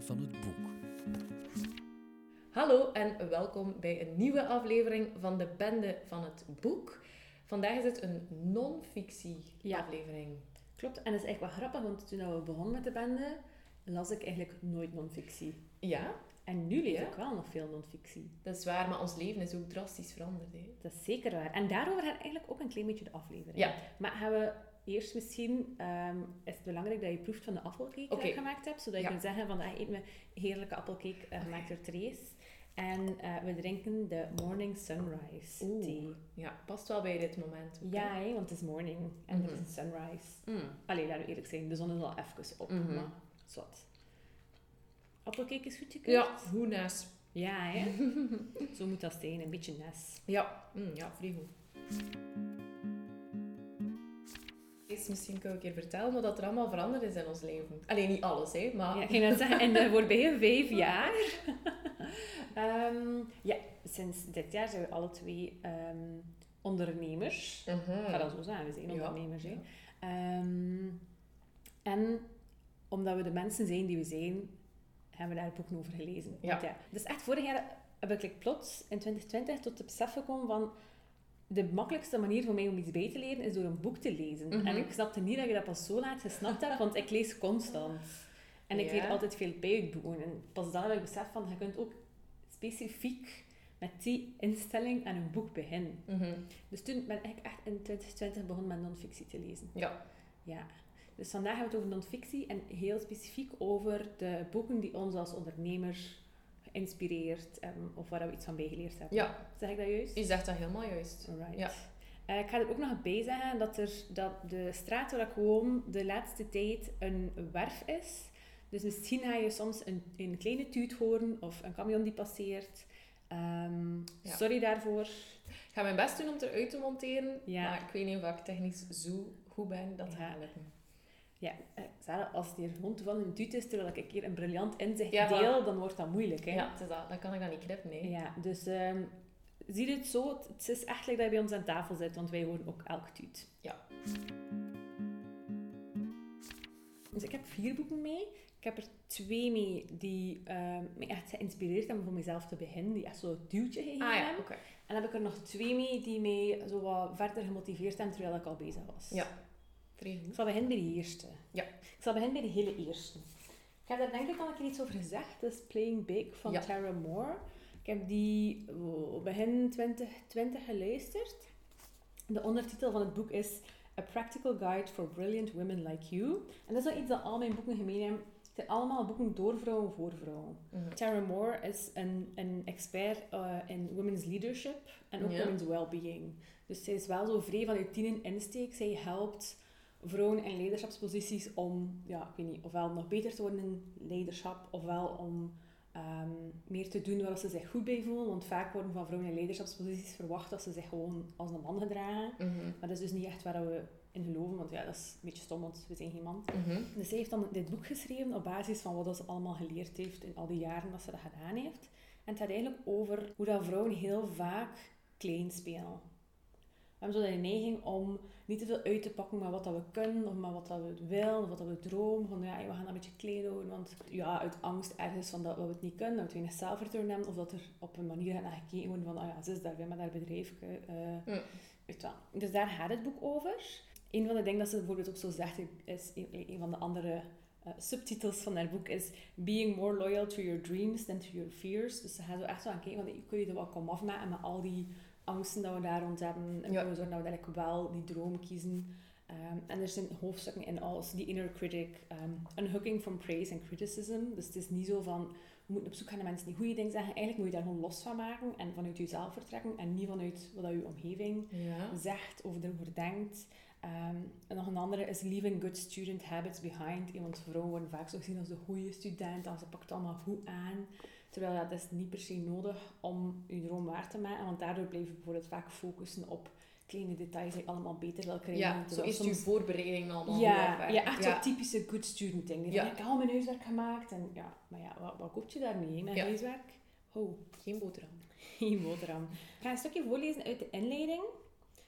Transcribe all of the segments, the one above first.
van het boek. Hallo en welkom bij een nieuwe aflevering van de Bende van het Boek. Vandaag is het een non-fictie Ja. aflevering. Klopt, en dat is echt wel grappig, want toen we begonnen met de bende, las ik eigenlijk nooit non-fictie. Ja, En nu lees Ja? ik wel nog veel non-fictie. dat is waar, maar ons leven is ook drastisch veranderd. Hè. Dat is zeker waar. En daarover gaat eigenlijk ook een klein beetje de aflevering. Ja. Maar gaan we eerst misschien, ehm, is het belangrijk dat je proeft van de appelcake die ik gemaakt heb, zodat je kunt zeggen van, ah, eten we heerlijke appelcake eh, gemaakt door Therese. En eh, we drinken de Morning Sunrise Oeh. thee. Ja, past wel bij dit moment. Ja, want het is morning en Mhm. het is een sunrise. Mm. Allee, laten we eerlijk zijn, de zon is al even op, Mhm. maar zwart. Appelcake is goed gekeurd? Ja, hoe naast. Ja, hè? Zo moet dat zijn, een beetje nes. Ja, mm, ja, vrij goed. Misschien kan ik je vertellen wat er allemaal veranderd is in ons leven. Alleen niet alles, hè, maar... Ja, ik ging net zeggen, in de voorbije vijf jaar. Ehm, ja, sinds dit jaar zijn we alle twee ehm, ondernemers. Mhm. Ik ga dat zo zeggen, we zijn Ja. ondernemers. Hè. Ja. Ehm, en omdat we de mensen zijn die we zijn, hebben we daar boeken over gelezen. Ja. Want ja, dus echt vorig jaar heb ik like, plots in 2020 tot het besef gekomen van de makkelijkste manier voor mij om iets bij te leren is door een boek te lezen. Mhm. En ik snapte niet dat je dat pas zo laat gesnapt hebt, want ik lees constant. En ik Ja. leer altijd veel bij uit boeken. En pas dan heb ik besef van, je kunt ook specifiek met die instelling aan een boek beginnen. Mhm. Dus toen ben ik echt in 2020 begonnen met non-fictie te lezen. Ja. Ja. Dus vandaag hebben we het over non-fictie en heel specifiek over de boeken die ons als ondernemers geïnspireerd hebben of waar we iets van bijgeleerd hebben. Ja. Zeg ik dat juist? Je zegt dat helemaal juist. Ja. Eh, ik ga er ook nog bij zeggen dat, er, dat de straat waar ik woon de laatste tijd een werf is. Dus misschien ga je soms een, een kleine tuut horen of een camion die passeert. Ehm, Ja. Sorry daarvoor. Ik ga mijn best doen om het eruit te monteren, Ja. maar ik weet niet of ik technisch zo goed ben dat Ja. gaat lukken. Ja, eh, Sarah, als het hier gewoon toevallig een tuut is, terwijl ik een keer een briljant inzicht Ja, deel, dan wordt dat moeilijk. Hè? Ja, het is dat. Dan kan ik dat niet knippen, nee. Ja, dus ehm, zie het zo? Het- is echt dat je bij ons aan tafel zit, want wij horen ook elk tuut. Ja. Dus ik heb vier boeken mee. Ik heb er twee mee die ehm, me echt geïnspireerd hebben om mezelf te beginnen, die echt zo'n duwtje gegeven Ah ja, hebben. En dan heb ik er nog twee mee die mij zo wat verder gemotiveerd hebben terwijl ik al bezig was. Ja. Ik zal beginnen bij de eerste. Ja. Ik zal beginnen bij de hele eerste. Ik heb daar denk ik al een keer iets over gezegd. Dat is Playing Big van Ja. Tara Moore. Ik heb die oh, begin 2020 geluisterd. De ondertitel van het boek is A Practical Guide for Brilliant Women Like You. En dat is wel iets dat al mijn boeken gemeen hebben. Het zijn allemaal boeken door vrouwen voor vrouwen. Mhm. Tara Moore is een, een expert eh, in women's leadership en ook Ja. women's well-being. Dus zij is wel zo vrij vanuit tien in insteek. Zij helpt vrouwen in leiderschapsposities om, ja, ik weet niet, ofwel nog beter te worden in leiderschap, ofwel om ehm, meer te doen waar ze zich goed bij voelen. Want vaak worden van vrouwen in leiderschapsposities verwacht dat ze zich gewoon als een man gedragen. Mhm. Maar dat is dus niet echt waar we in geloven, want ja, dat is een beetje stom, want we zijn geen man. Mhm. Dus zij heeft dan dit boek geschreven op basis van wat ze allemaal geleerd heeft in al die jaren dat ze dat gedaan heeft. En het gaat eigenlijk over hoe dat vrouwen heel vaak klein spelen. We hebben zo de neiging om niet te veel uit te pakken met wat dat we kunnen, of met wat dat we willen, of wat dat we dromen. Van ja, we gaan dat een beetje klein houden, want ja, uit angst ergens van dat we het niet kunnen, dat we weinig zelfvertrouwen hebben, of dat er op een manier naar gekeken wordt van, oh ja, ze is daar weer met haar bedrijf. je wel. Dus daar gaat het boek over. Een van de dingen dat ze bijvoorbeeld ook zo zegt, is een, van de andere eh, subtitels van haar boek is Being more loyal to your dreams than to your fears. Dus ze gaat zo echt zo aan kijken, van, kun je er wat kom afmaken met al die angsten dat we daar rond hebben. En Ja. we zorgen dat we eigenlijk wel die droom kiezen. Ehm, en er zijn hoofdstukken in als die inner critic, um, unhooking from praise and criticism. Dus het is niet zo van, we moeten op zoek gaan naar mensen die goede dingen zeggen. Eigenlijk moet je daar gewoon los van maken en vanuit jezelf vertrekken. En niet vanuit wat je omgeving Ja. zegt of erover denkt. Ehm, en nog een andere is leaving good student habits behind. Want vrouwen worden vaak zo gezien als de goede student, als ze pakt het allemaal goed aan. Terwijl ja, dat is niet per se nodig om je droom waar te maken, want daardoor blijf je bijvoorbeeld vaak focussen op kleine details die je allemaal beter wil krijgen. Ja, zo is je soms- voorbereiding allemaal ja, ja, echt ja. typische good student ding. Die Ja. ik heb al mijn huiswerk gemaakt. En ja, maar ja, wat, wat koop je daarmee, met Ja. huiswerk? Oh, Geen boterham. geen boterham. Ik ga een stukje voorlezen uit de inleiding.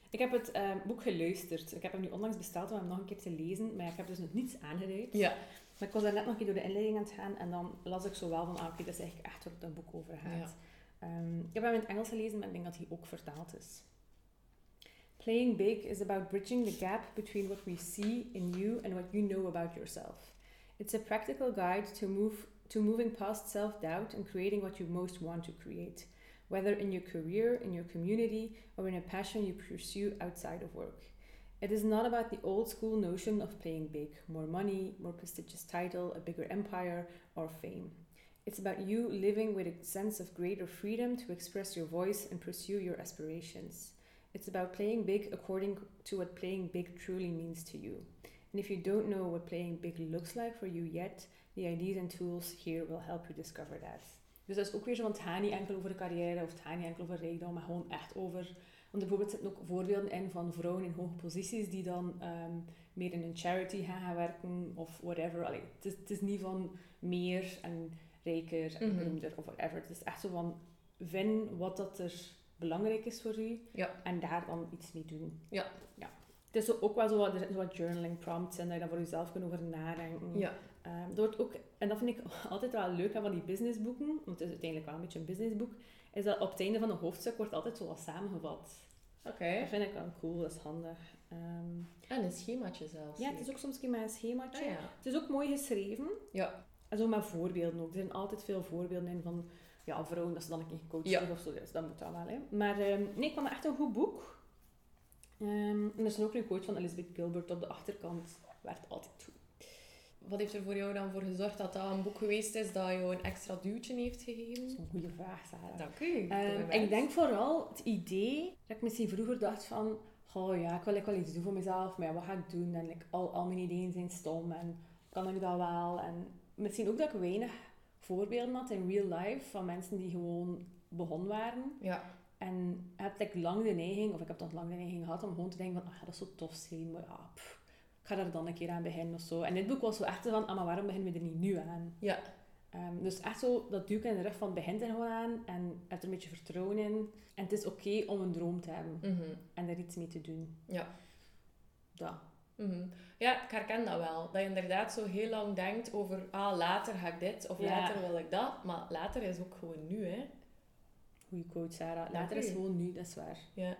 Ik heb het eh, boek geluisterd. Ik heb hem nu onlangs besteld om hem nog een keer te lezen, maar ik heb dus nog niets aangeduid. Ja. Maar ik was daar net nog een keer door de inleiding aan het gaan en dan las ik zo wel van, ah, oké, dat is eigenlijk echt waar het een boek over gaat. Ja. Ehm, ik heb hem in het Engels gelezen, maar ik denk dat hij ook vertaald is. Playing big is about bridging the gap between what we see in you and what you know about yourself. It's a practical guide to move to moving past self-doubt and creating what you most want to create, whether in your career, in your community, or in a passion you pursue outside of work. It is not about the old school notion of playing big, more money, more prestigious title, a bigger empire, or fame. It's about you living with a sense of greater freedom to express your voice and pursue your aspirations. It's about playing big according to what playing big truly means to you. And if you don't know what playing big looks like for you yet, the ideas and tools here will help you discover that. Dus dat is ook weer zo, want het gaat niet enkel over de carrière of het gaat niet enkel over rijkdom, maar gewoon echt over... Want bijvoorbeeld zitten ook voorbeelden in van vrouwen in hoge posities die dan ehm, meer in een charity gaan, gaan werken of whatever. Allee, het, is, het is niet van meer en rijker en Mhm. beroemder of whatever. Het is echt zo van, vind wat dat er belangrijk is voor u Ja. en daar dan iets mee doen. Ja. ja. Het is ook wel zo wat, er zitten zo wat journaling prompts en dat je dan voor jezelf kunt over nadenken. Ja. Ehm, er wordt ook, en dat vind ik altijd wel leuk aan van die businessboeken, want het is uiteindelijk wel een beetje een businessboek, is dat op het einde van een hoofdstuk wordt altijd zo wat samengevat. Oké. Dat vind ik wel cool, dat is handig. Ehm, En een schemaatje zelfs. ja, het is ook soms een een schemaatje. Ah, ja. Het is ook mooi geschreven. Ja. En zo met voorbeelden ook. Er zijn altijd veel voorbeelden in van ja, vrouwen, dat ze dan een keer gecoacht Ja. of zo. Dus dat moet dan wel, hè. Maar ehm, nee, ik vond het echt een goed boek. En er is ook een quote van Elizabeth Gilbert op de achterkant. Werkt altijd goed. Wat heeft er voor jou dan voor gezorgd dat dat een boek geweest is dat jou een extra duwtje heeft Dat is gegeven? een goede vraag, Sarah. Dank u. Ik Ehm, ik denk vooral het idee dat ik misschien vroeger dacht van... Oh ja, ik wil like, wel iets doen voor mezelf, maar ja, wat ga ik doen? En like, al, al mijn ideeën zijn stom en kan ik dat wel? En misschien ook dat ik weinig voorbeelden had in real life van mensen die gewoon begonnen waren. Ja. En heb ik lang de neiging, of ik heb toch lang de neiging gehad om gewoon te denken van, ah, dat zou tof zijn, maar ja, pff, ik ga daar dan een keer aan beginnen of zo. En dit boek was zo echt van, ah, maar waarom beginnen we er niet nu aan? Ja. Ehm, dus echt zo dat duwken in de rug van, begint er gewoon aan en heb er een beetje vertrouwen in. En het is oké om een droom te hebben Mhm. en daar iets mee te doen. Ja. Dat. Mhm. Ja, ik herken dat wel. Dat je inderdaad zo heel lang denkt over, ah, later ga ik dit of Ja. later wil ik dat. Maar later is ook gewoon nu, hè. Goeie quote, Sarah. Dank Later is gewoon nu, dat is waar. Ja.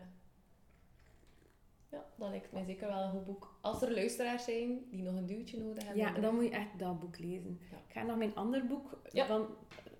Ja, dat lijkt mij zeker wel een goed boek. Als er luisteraars zijn die nog een duwtje nodig hebben. Ja, dan moet je echt dat boek lezen. Ja. Ik ga nog mijn ander boek Ja. van,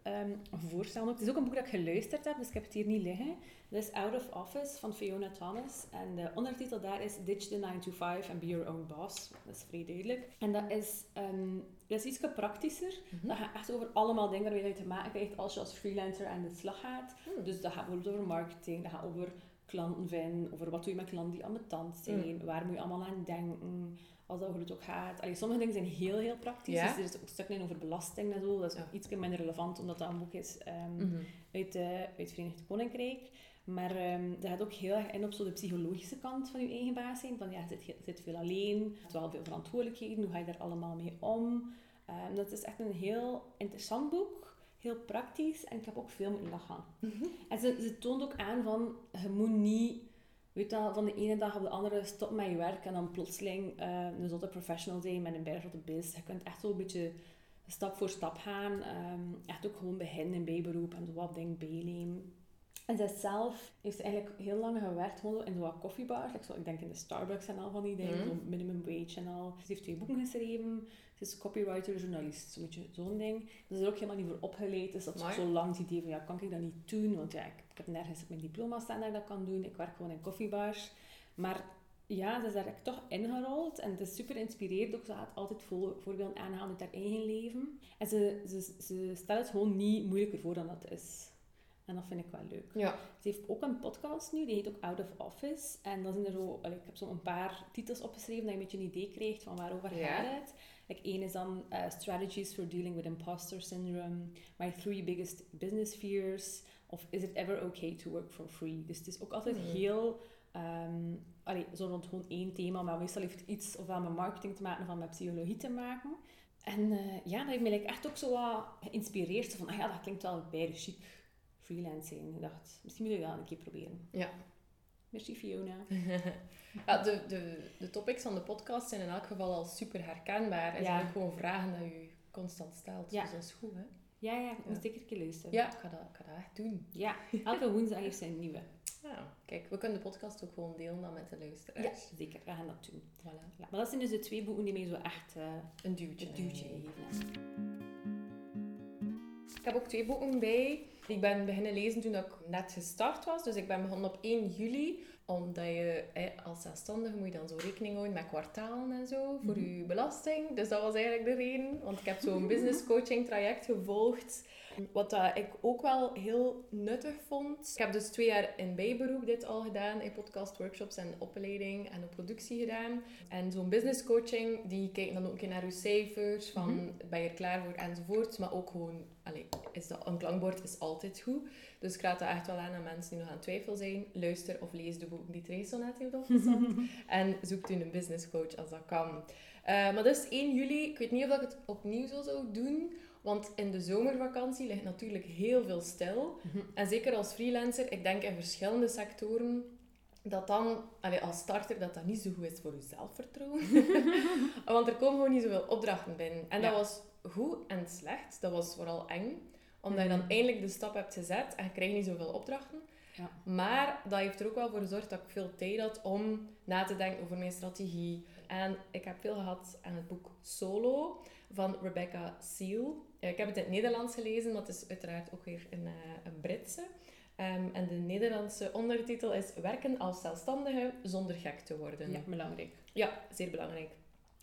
ehm, voorstellen. Het is ook een boek dat ik geluisterd heb, dus ik heb het hier niet liggen. Dat is Out of Office van Fiona Thomas. En de ondertitel daar is Ditch the 9 to 5 and be your own boss. Dat is vrij duidelijk. En dat is, ehm, dat is iets praktischer. Mhm. Dat gaat echt over allemaal dingen waarmee je te maken krijgt als je als freelancer aan de slag gaat. Hmm. Dus dat gaat bijvoorbeeld over marketing, dat gaat over klanten vinden, over wat doe je met klanten die ambetant zijn, waar moet je allemaal aan denken, als dat over het ook gaat. Allee, sommige dingen zijn heel, heel praktisch. Ja. Dus er is ook stukken in over belasting en zo. Dat is Ja. iets minder relevant, omdat dat een boek is ehm, Mhm. uit, eh, uit het Verenigd Koninkrijk. Maar ehm dat gaat ook heel erg in op zo de psychologische kant van je eigen baas zijn. Van ja, zit, zit veel alleen, je hebt wel veel verantwoordelijkheden, hoe ga je daar allemaal mee om? Ehm, dat is echt een heel interessant boek, heel praktisch en ik heb ook veel moeten lachen. En ze, ze toont ook aan van, je moet niet, weet wel, van de ene dag op de andere stop met je werk en dan plotseling eh, een zotte professional zijn met een berg op de biz. Je kunt echt zo een beetje stap voor stap gaan. ehm, echt ook gewoon beginnen in bijberoep en zo wat dingen bijnemen. En zij zelf heeft eigenlijk heel lang gewerkt in zo'n koffiebars. Like zo, ik denk in de Starbucks en al van die dingen. Mhm. Zo minimum wage en al. Ze heeft twee boeken geschreven. Ze is copywriter, journalist. Zo'n beetje zo'n ding. Ze is er ook helemaal niet voor opgeleid. Dus dat is Amai. zo lang het idee van, ja, kan ik dat niet doen? Want ja, ik, ik heb nergens op mijn diploma staan dat ik dat kan doen. Ik werk gewoon in koffiebars. Maar ja, ze is daar toch ingerold. En het is super inspireerd ook. Ze gaat altijd voor, voorbeelden aanhalen uit haar eigen leven. En ze, ze, ze stelt het gewoon niet moeilijker voor dan dat is. En dat vind ik wel leuk. Ja. Ze heeft ook een podcast nu, die heet ook Out of Office. En dan zijn er zo, ik heb zo een paar titels opgeschreven, dat je een beetje een idee krijgt van waarover Ja. gaat het. Like, één is dan eh, Strategies for Dealing with Imposter Syndrome, My Three Biggest Business Fears, of Is it ever okay to work for free? Dus het is ook altijd Mhm. heel, ehm allee, zo rond gewoon één thema, maar meestal heeft het iets ofwel met marketing te maken of met psychologie te maken. En eh, ja, dat heeft me like, echt ook zo wat geïnspireerd. Van, ah ja, dat klinkt wel bij de freelancing. Ik dacht, misschien moet ik dat een keer proberen. Ja. Merci Fiona. ja, de, de, de topics van de podcast zijn in elk geval al super herkenbaar. En Ja. zijn ook gewoon vragen dat je constant stelt. Ja. Dus dat is goed, hè? Ja, ja, ik moet Ja. zeker een keer luisteren. Ja, ik ga dat, ik ga dat echt doen. Ja, elke woensdag heeft zij een nieuwe. Ja, kijk, we kunnen de podcast ook gewoon delen dan met de Ja, luisteraars. zeker. We gaan dat doen. Voilà. Ja, maar dat zijn dus de twee boeken die mij zo echt eh Een duwtje. een duwtje geven. Ik heb ook twee boeken bij. Ik ben beginnen lezen toen ik net gestart was. Dus ik ben begonnen op 1 juli. Omdat je eh, als zelfstandige moet je dan zo rekening houden met kwartalen en zo voor Mhm. je belasting. Dus dat was eigenlijk de reden. Want ik heb zo'n business coaching traject gevolgd. Wat dat ik ook wel heel nuttig vond. Ik heb dus twee jaar in bijberoep dit al gedaan. In podcast, workshops en opleiding en op productie gedaan. En zo'n business coaching, die kijkt dan ook een keer naar je cijfers. Van, Mhm. ben je er klaar voor enzovoort. Maar ook gewoon, allee, is dat, een klankbord is altijd goed. Dus ik raad dat echt wel aan aan mensen die nog aan twijfel zijn. Luister of lees de boeken die Trace net heeft opgezet. en zoek u een business coach als dat kan. Eh, maar dus 1 juli, ik weet niet of ik het opnieuw zo zou doen. Want in de zomervakantie ligt natuurlijk heel veel stil. Mhm. En zeker als freelancer, ik denk in verschillende sectoren, dat dan, allee, als starter, dat dat niet zo goed is voor je zelfvertrouwen. Want er komen gewoon niet zoveel opdrachten binnen. En dat was goed en slecht. Dat was vooral eng. Omdat je dan Mhm. eindelijk de stap hebt gezet en je krijgt niet zoveel opdrachten. Ja. Maar dat heeft er ook wel voor gezorgd dat ik veel tijd had om na te denken over mijn strategie. En ik heb veel gehad aan het boek Solo van Rebecca Seal. Eh, Ik heb het in het Nederlands gelezen, maar het is uiteraard ook weer een, eh, een Britse. Ehm, en de Nederlandse ondertitel is Werken als zelfstandige zonder gek te worden. Ja, belangrijk. Ja, zeer belangrijk.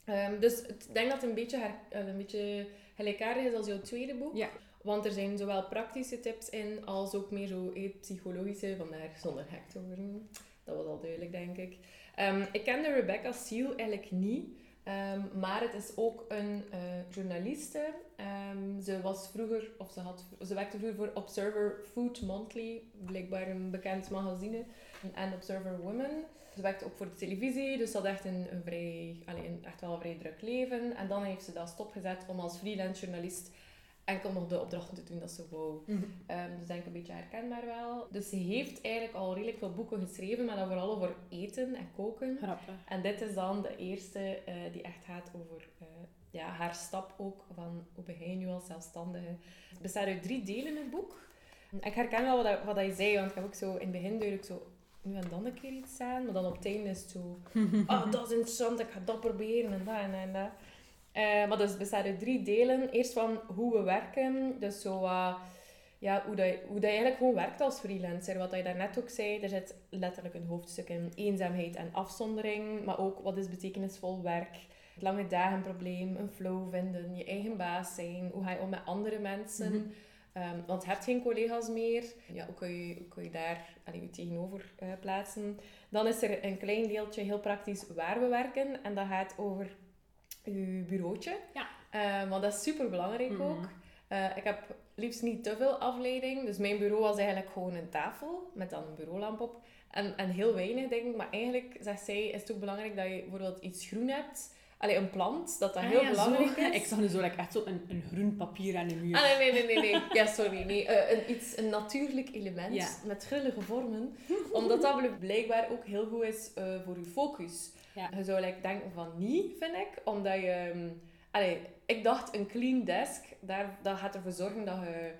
Ehm, dus ik denk dat het een beetje, her- eh, een beetje gelijkaardig is als jouw tweede boek. Ja. Want er zijn zowel praktische tips in, als ook meer zo psychologische, vandaar zonder gek te worden. Dat was al duidelijk, denk ik. Ehm, ik kende Rebecca Seal eigenlijk niet. Ehm, maar het is ook een eh, journaliste. Ehm, ze was vroeger, of ze, had, ze werkte vroeger voor Observer Food Monthly, blijkbaar een bekend magazine. En Observer Women. Ze werkte ook voor de televisie, dus had echt een, een vrij, allee, een, echt wel een vrij druk leven. En dan heeft ze dat stopgezet om als freelance journalist enkel nog de opdrachten te doen dat ze wou. Ehm, dus denk ik een beetje herkenbaar wel. Dus ze heeft eigenlijk al redelijk veel boeken geschreven, maar dan vooral over eten en koken. Grappig. En dit is dan de eerste eh, die echt gaat over eh, ja, haar stap ook van hoe begin je nu als zelfstandige. Het bestaat uit drie delen, het boek. Ik herken wel wat, wat dat je zei, want ik heb ook zo in het begin duidelijk zo nu en dan een keer iets aan, maar dan op het einde is het zo, ah, dat is interessant, ik ga dat proberen en dat en dat en dat. Eh, maar dus bestaat uit drie delen. Eerst van hoe we werken, dus zo wat ja, hoe, dat je, hoe dat je eigenlijk gewoon werkt als freelancer. Wat je daarnet ook zei, er zit letterlijk een hoofdstuk in eenzaamheid en afzondering, maar ook wat is betekenisvol werk, het lange dagenprobleem, een flow vinden, je eigen baas zijn, hoe ga je om met andere mensen. Ehm, want je hebt geen collega's meer. Ja, hoe kun je, hoe kun je daar allee, je tegenover eh, plaatsen? Dan is er een klein deeltje, heel praktisch, waar we werken. En dat gaat over je bureautje. Ja. Eh, want dat is super belangrijk Mhm. ook. Eh, ik heb liefst niet te veel afleiding. Dus mijn bureau was eigenlijk gewoon een tafel met dan een bureaulamp op. En, en heel weinig, denk ik. Maar eigenlijk, zegt zij, is het ook belangrijk dat je bijvoorbeeld iets groen hebt. Allee, een plant, dat dat Ah, heel ja, belangrijk zo. is. Ik zag nu zo like, echt zo een, een groen papier aan de muur. Ah, nee, nee, nee, nee. nee. Ja, sorry. Nee. Eh, een, iets, een natuurlijk element Ja. met grillige vormen. Omdat dat blijkbaar ook heel goed is voor je focus. Ja. Je zou like, denken van niet, vind ik. Omdat je... ehm, allee, ik dacht een clean desk, daar, dat gaat ervoor zorgen dat je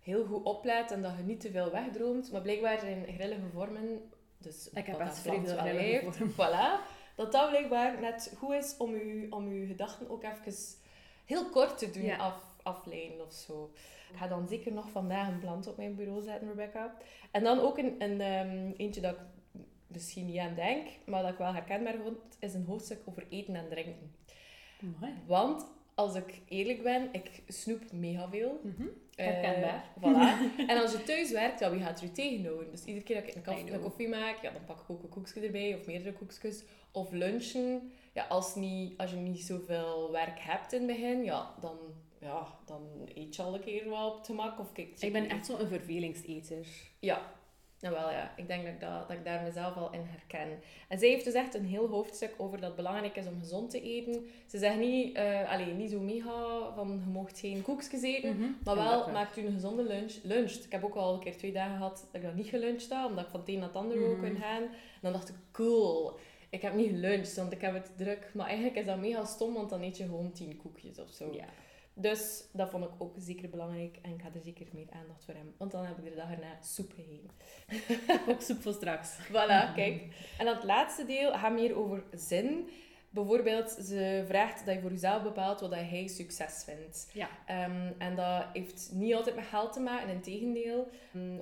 heel goed oplet en dat je niet te veel wegdroomt. Maar blijkbaar zijn grillige vormen... Dus Ik heb echt plant veel vormen. Voilà. Dat dat blijkbaar net goed is om je, om je gedachten ook even heel kort te doen Ja. af, afleiden of zo. Ik ga dan zeker nog vandaag een plant op mijn bureau zetten, Rebecca. En dan ook een, een ehm, eentje dat ik misschien niet aan denk, maar dat ik wel herkenbaar vond, is een hoofdstuk over eten en drinken. Mooi. Want, als ik eerlijk ben, ik snoep mega veel. Mhm. Eh, Herkenbaar. voilà. En als je thuis werkt, ja, wie gaat er je tegenhouden? Dus iedere keer dat ik een, koffie, een koffie maak, ja, dan pak ik ook een koekje erbij, of meerdere koekjes. Of lunchen. Ja, als, niet, als je niet zoveel werk hebt in het begin, ja, dan, ja, dan eet je al een keer wel op het gemak. Of kijk, Ik ben echt zo'n vervelingseter. Ja, Nou wel ja, ik denk dat ik, dat, dat ik daar mezelf al in herken. En zij heeft dus echt een heel hoofdstuk over dat het belangrijk is om gezond te eten. Ze zegt niet, uh, allee, niet zo mega van je mocht geen koekjes eten, Mhm. maar wel bakken. maakt u een gezonde lunch. Luncht. Ik heb ook al een keer twee dagen gehad dat ik dat niet geluncht had, omdat ik van het een naar het ander wou Mhm. kunnen gaan. En dan dacht ik, cool, ik heb niet geluncht, want ik heb het druk. Maar eigenlijk is dat mega stom, want dan eet je gewoon tien koekjes of zo. Ja. Dus dat vond ik ook zeker belangrijk en ik ga er zeker meer aandacht voor hebben. Want dan heb ik er de dag erna soep gegeten. Ook soep voor straks. Voilà, kijk. En dan het laatste deel gaat meer over zin. Bijvoorbeeld, ze vraagt dat je voor jezelf bepaalt wat jij succes vindt. Ja. Ehm, en dat heeft niet altijd met geld te maken, in tegendeel.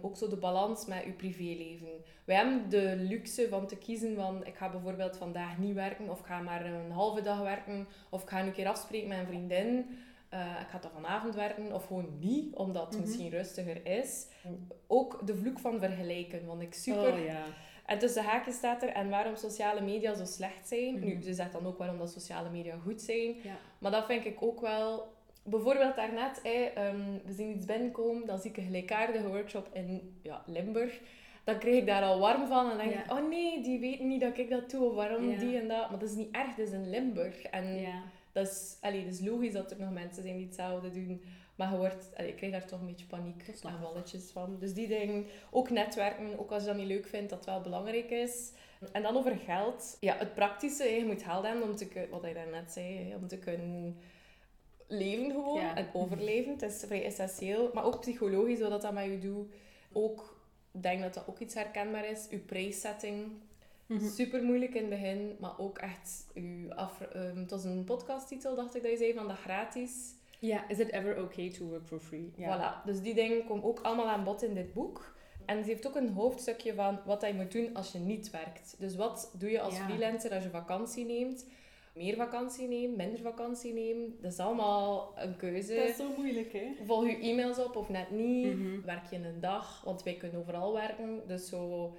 ook zo de balans met je privéleven. Wij hebben de luxe van te kiezen van, ik ga bijvoorbeeld vandaag niet werken, of ik ga maar een halve dag werken, of ik ga een keer afspreken met een vriendin. Eh, ik ga dan vanavond werken, of gewoon niet, omdat het Mhm. misschien rustiger is. Ook de vloek van vergelijken, want ik super Oh ja. en tussen haakjes staat er en waarom sociale media zo slecht zijn. Mhm. Nu, ze zegt dan ook waarom dat sociale media goed zijn. Ja. Maar dat vind ik ook wel... Bijvoorbeeld daarnet, ehm, we zien iets binnenkomen, dan zie ik een gelijkaardige workshop in ja, Limburg. Dan krijg ik daar al warm van en denk Ja. ik, oh nee, die weten niet dat ik dat doe, of waarom Ja. die en dat. Maar dat is niet erg, dat is in Limburg. En Ja. Dat is, allee, dat is logisch dat er nog mensen zijn die hetzelfde doen. Maar je wordt, allee, ik krijg daar toch een beetje paniek en walletjes van. Dus die dingen, ook netwerken, ook als je dat niet leuk vindt, dat wel belangrijk is. En dan over geld. Ja, het praktische, je moet geld hebben om te kunnen, wat ik daarnet zei, om te kunnen leven gewoon Ja. en overleven. Het is vrij essentieel. Maar ook psychologisch, wat dat met je doet. Ook, ik denk dat dat ook iets herkenbaar is. Je Mhm. Super moeilijk in het begin, maar ook echt uw af... ehm, het was een podcasttitel, dacht ik dat je zei, van dat gratis. Ja, is it ever okay to work for free? Ja. Voilà. Dus die dingen komen ook allemaal aan bod in dit boek. En ze heeft ook een hoofdstukje van wat je moet doen als je niet werkt. Dus wat doe je als freelancer als je vakantie neemt? Meer vakantie neemt, minder vakantie neemt. Dat is allemaal een keuze. Dat is zo moeilijk, hè? Volg je e-mails op of net niet? Mhm. Werk je een dag? Want wij kunnen overal werken. Dus zo...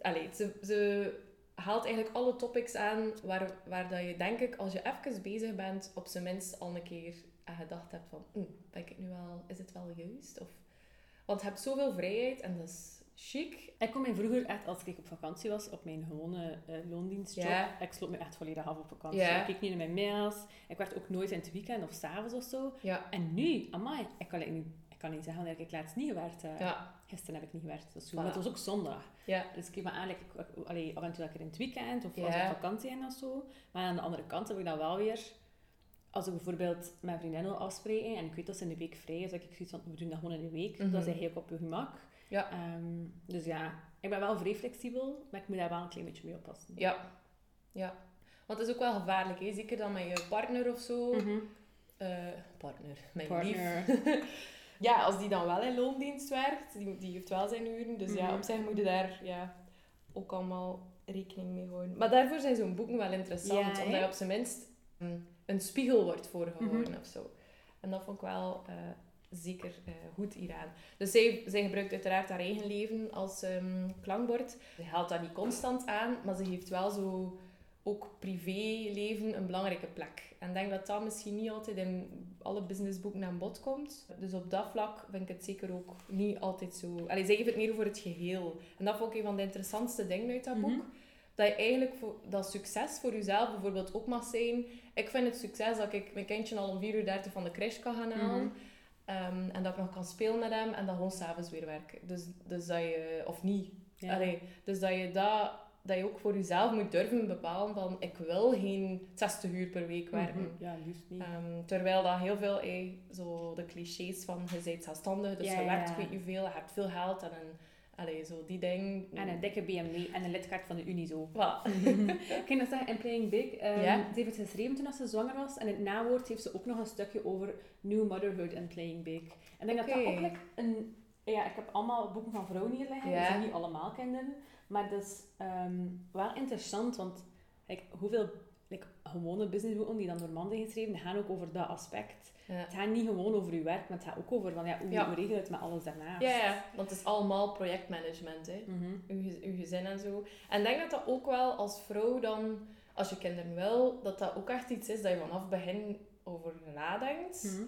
Allee, ze, ze haalt eigenlijk alle topics aan waar, waar dat je, denk ik, als je even bezig bent, op zijn minst al een keer aan gedacht hebt van... "Hm, ben ik nu wel... Is het wel juist? Of, want je hebt zoveel vrijheid en dat is chic. Ik kon mij vroeger echt, als ik op vakantie was, op mijn gewone eh, loondienstjob, ik sloot me echt volledig af op vakantie. Ik keek niet naar mijn mails, ik werd ook nooit in het weekend of s'avonds of zo. En nu, amai, ik kan, niet, ik kan niet zeggen dat ik laatst niet gewerkt heb. Ja. Gisteren heb ik niet gewerkt, dat is goed. Voilà. Maar het was ook zondag. Ja. Dus ik keek me ik- allee, af en toe lekker in het weekend of als ik op vakantie en of zo. Maar aan de andere kant heb ik dan wel weer, als ik bijvoorbeeld met vriendinnen wil afspreken en ik weet dat ze in de week vrij is, dat ik zoiets van, we doen dat gewoon in de week. Mhm. Dat is eigenlijk op je gemak. Ja. Ehm, dus ja, ik ben wel vrij flexibel, maar ik moet daar wel een klein beetje mee oppassen. Ja. Ja. Want het is ook wel gevaarlijk, hè? zeker dan met je partner of zo. Mhm. Eh, partner, mijn lief. Ja, als die dan wel in loondienst werkt, die, die heeft wel zijn uren. Dus ja, Mhm. op zich moet je daar ja, ook allemaal rekening mee houden. Maar daarvoor zijn zo'n boeken wel interessant, Ja, omdat je op zijn minst een spiegel wordt voorgehouden Mhm. of zo. En dat vond ik wel eh, zeker eh, goed hieraan. Dus zij, zij gebruikt uiteraard haar eigen leven als ehm, klankbord. Ze haalt dat niet constant aan, maar ze heeft wel zo ook privéleven een belangrijke plek. En ik denk dat dat misschien niet altijd in alle businessboeken aan bod komt. Dus op dat vlak vind ik het zeker ook niet altijd zo... Allee, zij geeft het meer over het geheel. En dat vond ik een van de interessantste dingen uit dat Mhm. boek. Dat je eigenlijk voor, dat succes voor jezelf bijvoorbeeld ook mag zijn. Ik vind het succes dat ik mijn kindje al om 4 uur 30 van de crash kan gaan halen. Mhm. Ehm, en dat ik nog kan spelen met hem en dan gewoon s'avonds weer werken. Dus, dus dat je... Of niet. Ja. Allee, dus dat je dat, dat je ook voor jezelf moet durven bepalen van ik wil geen 60 uur per week werken. Mhm. Ja, liefst niet. Ehm, terwijl dat heel veel, eh, zo de clichés van je bent zelfstandig, dus Ja, je werkt ja. weet je veel, je hebt veel geld en een, allee, zo die dingen. En een dikke BMW en een lidkaart van de Unizo. Voilà. ik kan dat zeggen, in Playing Big, Ja. ze heeft het geschreven toen ze zwanger was. En in het nawoord heeft ze ook nog een stukje over New Motherhood en Playing Big. En ik denk dat dat ook like, een... Ja, ik heb allemaal boeken van vrouwen hier liggen. Zijn niet allemaal kinderen. Maar dat is ehm, wel interessant, want like, hoeveel like, gewone businessboeken die dan door mannen zijn geschreven, gaan ook over dat aspect. Ja. Het gaat niet gewoon over je werk, maar het gaat ook over van, ja, hoe, Ja. regel je het met alles daarnaast. Ja, ja, want het is allemaal projectmanagement, hè. Mhm. Uw, ge- uw gezin en zo. En ik denk dat dat ook wel als vrouw dan, als je kinderen wil, dat dat ook echt iets is dat je vanaf begin over nadenkt. Mhm.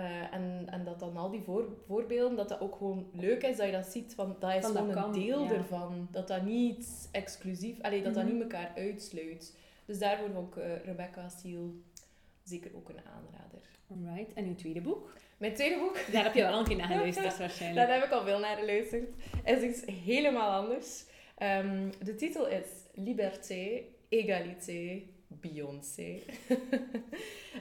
Eh, en, en dat dan al die voor, voorbeelden, dat dat ook gewoon leuk is, dat je dat ziet, van dat is Van dat gewoon een kan, deel ja. ervan. Dat dat niet exclusief, allee, dat dat Mhm. niet elkaar uitsluit. Dus daarvoor vond ik eh, Rebecca Steele zeker ook een aanrader. Alright. En uw tweede boek? Mijn tweede boek, Daar heb je wel een keer naar geluisterd waarschijnlijk. daar heb ik al veel naar geluisterd, is iets helemaal anders. Ehm, de titel is Liberté, Égalité, Beyoncé.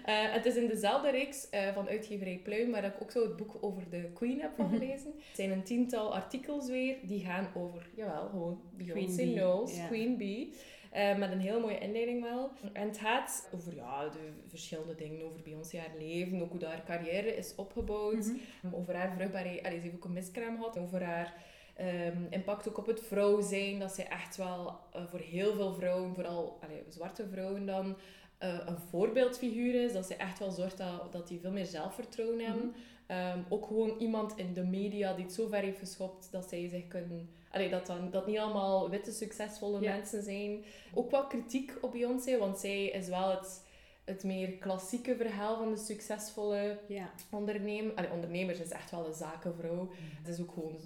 Eh, het is in dezelfde reeks eh, van uitgeverij Pluim, waar ik ook zo het boek over de Queen heb van Mhm. gelezen. Het zijn een tiental artikels weer, die gaan over, jawel, gewoon Beyoncé Knowles. Queen Bee. Eh, met een heel mooie inleiding wel. En het gaat over ja, de verschillende dingen, over Beyoncé haar leven, ook hoe dat haar carrière is opgebouwd. Mhm. Over haar vruchtbaarheid. Allee, ze heeft ook een miskraam gehad. Over haar ehm, impact ook op het vrouw zijn. Dat zij echt wel eh, voor heel veel vrouwen, vooral allee, zwarte vrouwen dan, eh, een voorbeeldfiguur is. Dat ze echt wel zorgt dat, dat die veel meer zelfvertrouwen hebben. Mhm. Ehm, ook gewoon iemand in de media die het zo ver heeft geschopt dat zij zich kunnen... Allee, dat, dan, dat niet allemaal witte, succesvolle Ja. mensen zijn. Ook wel kritiek op Beyoncé, want zij is wel het, het meer klassieke verhaal van de succesvolle Ja. ondernemer. Allee, ondernemer ze is echt wel een zakenvrouw. Ze is ook gewoon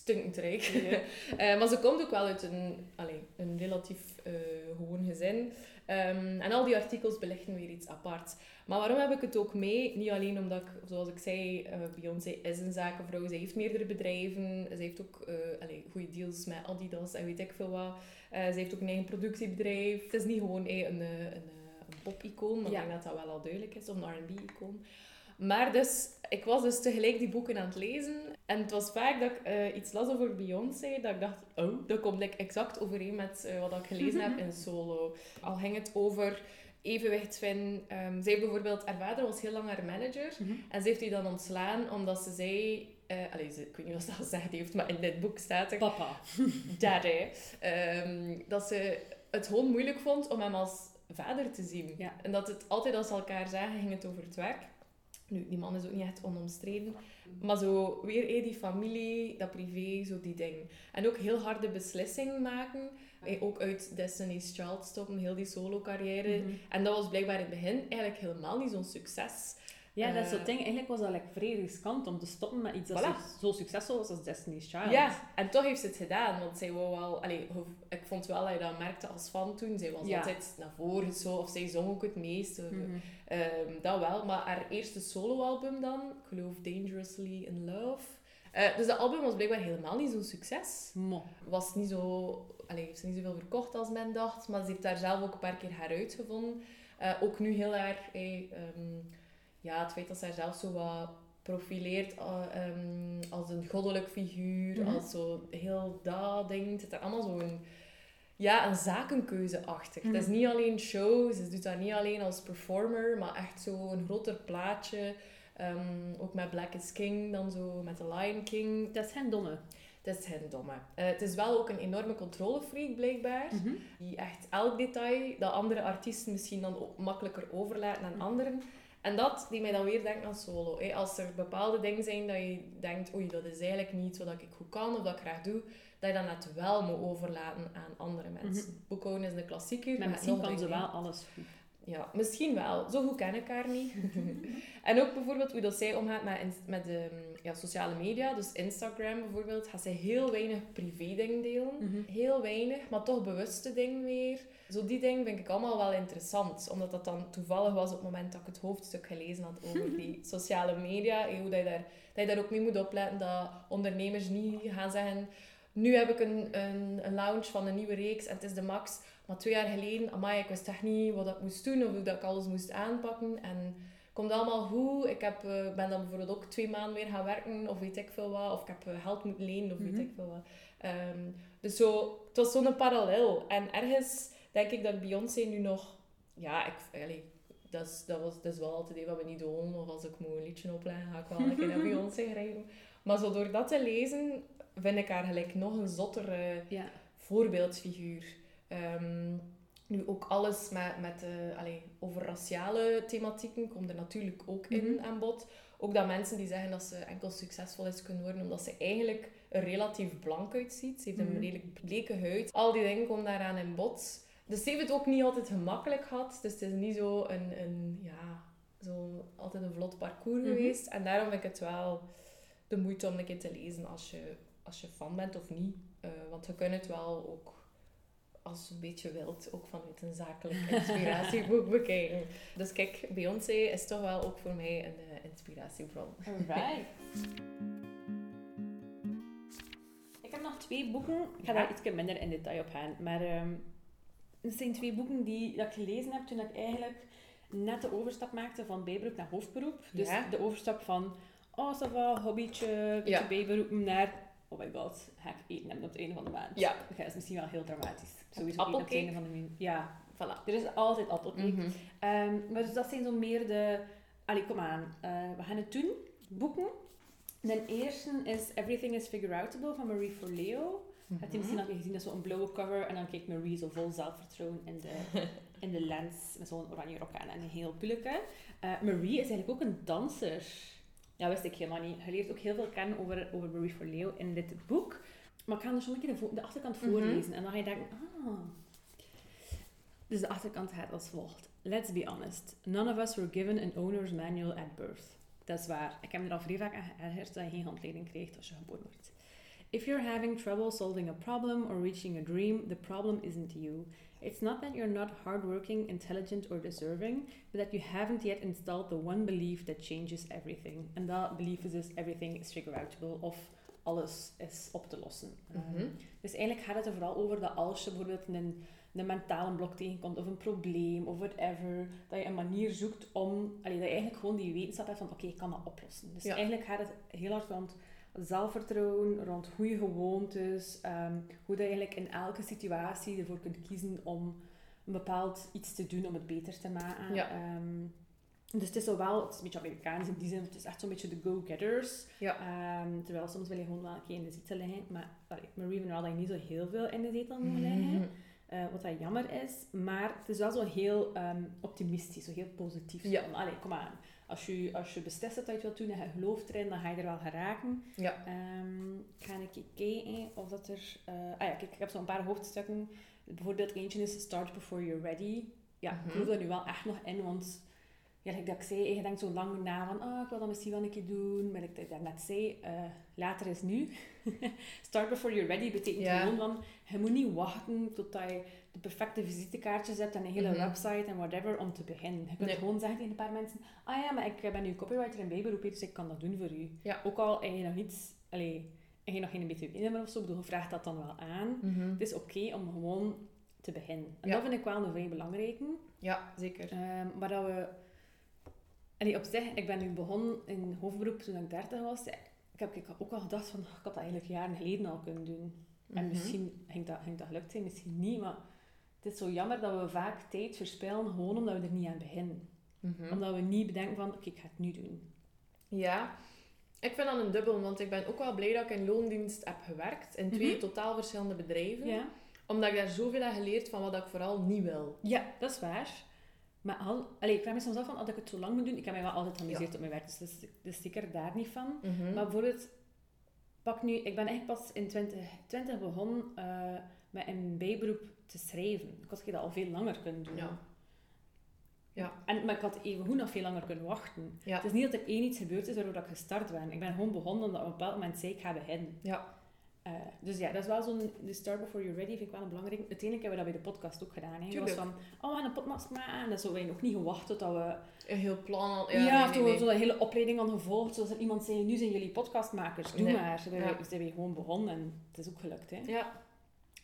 stinkend rijk. Eh, maar ze komt ook wel uit een, allee, een relatief eh, gewoon gezin. Ehm, en al die artikels belichten weer iets apart. Maar waarom heb ik het ook mee? Niet alleen omdat ik, zoals ik zei, eh, Beyoncé is een zakenvrouw. Ze heeft meerdere bedrijven. Ze heeft ook allee, goede deals met Adidas en weet ik veel wat. Ze heeft ook een eigen productiebedrijf. Het is niet gewoon een, een, een pop-icoon, maar Ja. ik denk dat dat wel al duidelijk is. Of een R&B-icoon. Maar dus, ik was dus tegelijk die boeken aan het lezen. En het was vaak dat ik eh, iets las over Beyoncé, dat ik dacht, oh, dat komt like, exact overeen met eh, wat ik gelezen heb in Solo. Al ging het over evenwicht vinden. Ehm, zij bijvoorbeeld, haar vader was heel lang haar manager. Mhm. En ze heeft die dan ontslaan omdat ze zei... eh allee, ze, ik weet niet wat ze dat gezegd heeft, maar in dit boek staat er... Papa. Daddy. ehm, dat ze het gewoon moeilijk vond om hem als vader te zien. Ja. En dat het altijd als ze elkaar zagen, ging het over het werk. Nu, die man is ook niet echt onomstreden. Maar zo weer eh, die familie, dat privé, zo die ding. En ook heel harde beslissingen maken. Eh, ook uit Destiny's Child stoppen, heel die solo-carrière. Mhm. En dat was blijkbaar in het begin eigenlijk helemaal niet zo'n succes. Ja, dat is Eh, het ding. Eigenlijk was dat like, vrij riskant om te stoppen met iets dat Voilà. zo- zo succesvol was als Destiny's Child. Ja, en toch heeft ze het gedaan. Want zij wou wel... Allee, ik vond wel dat je dat merkte als fan toen. Zij was Ja. altijd naar voren zo. Of zij zong ook het meest. Mhm. Ehm, dat wel, maar haar eerste soloalbum dan, ik geloof Dangerously in Love. Eh, dus dat album was blijkbaar helemaal niet zo'n succes. Mo. Was niet zo, allee, heeft ze niet zoveel verkocht als men dacht, maar ze heeft daar zelf ook een paar keer heruitgevonden. Eh ook nu heel erg, eh, ehm, ja, het feit dat haar zelf zo wat profileert eh, ehm, als een goddelijk figuur, Mhm. als zo heel dat ding, het zit er allemaal zo'n ja, een zakenkeuze achter. Mhm. Het is niet alleen show, ze doet dat niet alleen als performer, maar echt zo een groter plaatje. Ehm, ook met Black is King, dan zo met The Lion King. Dat is geen domme. Het is geen domme. Eh, het is wel ook een enorme controlefreak, blijkbaar. Mhm. Die echt elk detail dat andere artiesten misschien dan makkelijker overlaten aan Mhm. anderen. En dat die mij dan weer denkt aan solo. hè. Als er bepaalde dingen zijn dat je denkt, oei, dat is eigenlijk niet wat ik goed kan of dat ik graag doe, dat je dat net wel moet overlaten aan andere mensen. Boekhouden is een klassieker. Maar misschien kan ze wel alles goed. Ja, misschien wel. Zo goed ken ik haar niet. en ook bijvoorbeeld hoe dat zij omgaat met, met de ja, sociale media. Dus Instagram bijvoorbeeld, gaat zij heel weinig privé dingen delen. Mhm. Heel weinig, maar toch bewuste dingen weer. Zo die dingen vind ik allemaal wel interessant. Omdat dat dan toevallig was op het moment dat ik het hoofdstuk gelezen had over die sociale media. En hoe dat je, daar, dat je daar ook mee moet opletten dat ondernemers niet gaan zeggen... Nu heb ik een, een, een launch van een nieuwe reeks en het is de max. Maar twee jaar geleden, amai, ik wist echt niet wat ik moest doen of hoe dat ik alles moest aanpakken. En komt allemaal goed. Ik heb, eh, ben dan bijvoorbeeld ook twee maanden weer gaan werken of weet ik veel wat. Of ik heb eh, geld moeten lenen of Mhm. weet ik veel wat. Ehm, dus zo, het was zo'n parallel. En ergens denk ik dat Beyoncé nu nog... Ja, ik, allee, dat, is, dat, was, dat is wel altijd wat we niet doen. Of als ik moet een liedje opleggen, ga ik wel een keer naar Beyoncé grijpen. Maar zo door dat te lezen, vind ik haar gelijk nog een zottere Ja. voorbeeldfiguur. Ehm, nu ook alles met, met eh, allee, over raciale thematieken komt er natuurlijk ook in Mhm. aan bod. Ook dat mensen die zeggen dat ze enkel succesvol is kunnen worden omdat ze eigenlijk er relatief blank uitziet. Ze heeft een Mhm. redelijk bleke huid. Al die dingen komen daaraan in bod. Dus ze heeft het ook niet altijd gemakkelijk gehad. Dus het is niet zo een, een ja, zo altijd een vlot parcours Mhm. geweest. En daarom vind ik het wel de moeite om een keer te lezen als je, als je fan bent of niet. Eh, want je kunt het wel ook, als je een beetje wilt, ook vanuit een zakelijk inspiratieboek bekijken. Dus kijk, Beyoncé is toch wel ook voor mij een eh, inspiratiebron. Alright. Ik heb nog twee boeken. Ik ga daar iets minder in detail op gaan. Maar ehm, het zijn twee boeken die dat ik gelezen heb toen ik eigenlijk net de overstap maakte van bijberoep naar hoofdberoep. Dus Ja. de overstap van, oh, ça va, hobbytje, beetje Ja. bijberoepen, naar, oh my god, ga ik eten hebben op het einde van de maand. Ja. Dat is misschien wel heel dramatisch. Sowieso Appelcake? van de. Ja, Voilà. er is altijd appelcake. Mhm. Ehm, maar dus dat zijn zo meer de... Allee, kom aan. Eh, we gaan het doen. Boeken. De eerste is Everything is Figure-Outable van Marie Forleo. Mhm. Heb je misschien al gezien? Dat is zo'n blauwe cover. En dan kijkt Marie zo vol zelfvertrouwen in de, in de lens. Met zo'n oranje rok aan en een heel pulleke. Eh, Marie is eigenlijk ook een danser. Ja, wist ik helemaal niet. Je leert ook heel veel kennen over, over Marie Forleo in dit boek. Maar ik ga er zo een keer de, achterkant Mhm. voorlezen. En dan ga je denken, ah... Dus de achterkant gaat als volgt. Let's be honest. None of us were given an owner's manual at birth. Dat is waar. Ik heb me er al vrij vaak aan geërgerd dat je geen handleiding krijgt als je geboren wordt. If you're having trouble solving a problem or reaching a dream, the problem isn't you. It's not that you're not hardworking, intelligent or deserving, but that you haven't yet installed the one belief that changes everything. En dat belief is dus everything is figure-outable of alles is op te lossen. Mhm. Um, dus eigenlijk gaat het er vooral over dat als je bijvoorbeeld een, een mentale blok tegenkomt of een probleem of whatever, dat je een manier zoekt om, allee, dat je eigenlijk gewoon die wetenschap hebt van oké, ik kan dat oplossen. Dus Ja. eigenlijk gaat het heel hard rond zelfvertrouwen, rond goede gewoontes, ehm, hoe dat je eigenlijk in elke situatie ervoor kunt kiezen om een bepaald iets te doen om het beter te maken. Ja. Ehm, dus het is zowel, het is een beetje Amerikaans in die zin, het is echt zo'n beetje de go-getters. Ja. Ehm, terwijl soms wil je gewoon wel een keer in de zetel liggen. Maar allee, Marie van dat je niet zo heel veel in de zetel moet liggen. Mhm. Eh, wat dat jammer is. Maar het is wel zo heel ehm, optimistisch, zo heel positief. Zo Ja. van, allee, kom aan. Als je, als je beslist dat je het wilt doen en je gelooft erin, dan ga je er wel geraken. Ja. Ehm, ga ik kijken of dat er... eh, ah ja, kijk, ik heb zo'n paar hoofdstukken. Bijvoorbeeld eentje is Start Before You're Ready. Ja, ik Mhm. geloof daar nu wel echt nog in, want... Ja, dat ik zei, je denkt zo lang na van, ah, ik wil dat misschien wel een keer doen. Maar ik daarnet zei, eh, later is nu. Start before you're ready betekent Ja. gewoon van, je moet niet wachten totdat je de perfecte visitekaartjes hebt en een hele Mhm. website en whatever om te beginnen. Je kunt Nee. gewoon zeggen tegen een paar mensen, ah ja, maar ik ben nu copywriter in bijberoep, dus ik kan dat doen voor u. Ja. Ook al heb je nog niets, allee, heb je nog geen btw-nummer of zo, ik bedoel, je vraagt dat dan wel aan. Mhm. Het is oké om gewoon te beginnen. En Ja. dat vind ik wel een vrij belangrijke. Ja, zeker. Ehm, maar dat we... Allee, op zich, ik ben nu begonnen in hoofdberoep toen ik 30 was. Ik heb ik ook al gedacht van, ik had dat eigenlijk jaren geleden al kunnen doen. En Mhm. misschien ging dat, ging dat gelukt zijn, misschien niet. Maar het is zo jammer dat we vaak tijd verspillen gewoon omdat we er niet aan beginnen. Mhm. Omdat we niet bedenken van, oké, ik ga het nu doen. Ja, ik vind dat een dubbel, want ik ben ook wel blij dat ik in loondienst heb gewerkt. In twee Mhm. totaal verschillende bedrijven. Ja, Omdat ik daar zoveel heb geleerd van wat ik vooral niet wil. ja dat is waar. Maar al, allee, ik vraag me soms af van, als ik het zo lang moet doen, ik heb mij wel altijd geamuseerd op mijn werk, dus dat is, dat is zeker daar niet van. Mhm. Maar bijvoorbeeld, pak nu, ik ben echt pas in 2020 begonnen eh, met een bijberoep te schrijven. Ik had dat al veel langer kunnen doen. Ja. Ja. En, maar ik had even goed nog veel langer kunnen wachten. Ja. Het is niet dat er één iets gebeurd is waardoor dat ik gestart ben. Ik ben gewoon begonnen omdat op een bepaald moment zei ik ga beginnen. Ja. Eh, dus ja, dat is wel zo'n de start before you're ready, vind ik wel een belangrijk. Uiteindelijk hebben we dat bij de podcast ook gedaan. Hè. Was van, oh, we gaan een podcast maken. En dan zouden wij nog niet gewacht tot dat we Een heel plan al. ja, Ja, nee, nee, toen nee. we zo'n hele opleiding aan gevolgd. Zoals er iemand zei, nu zijn jullie podcastmakers, doe Nee. maar. Ja. wij, zijn wij gewoon begonnen en het is ook gelukt. Hè? Ja.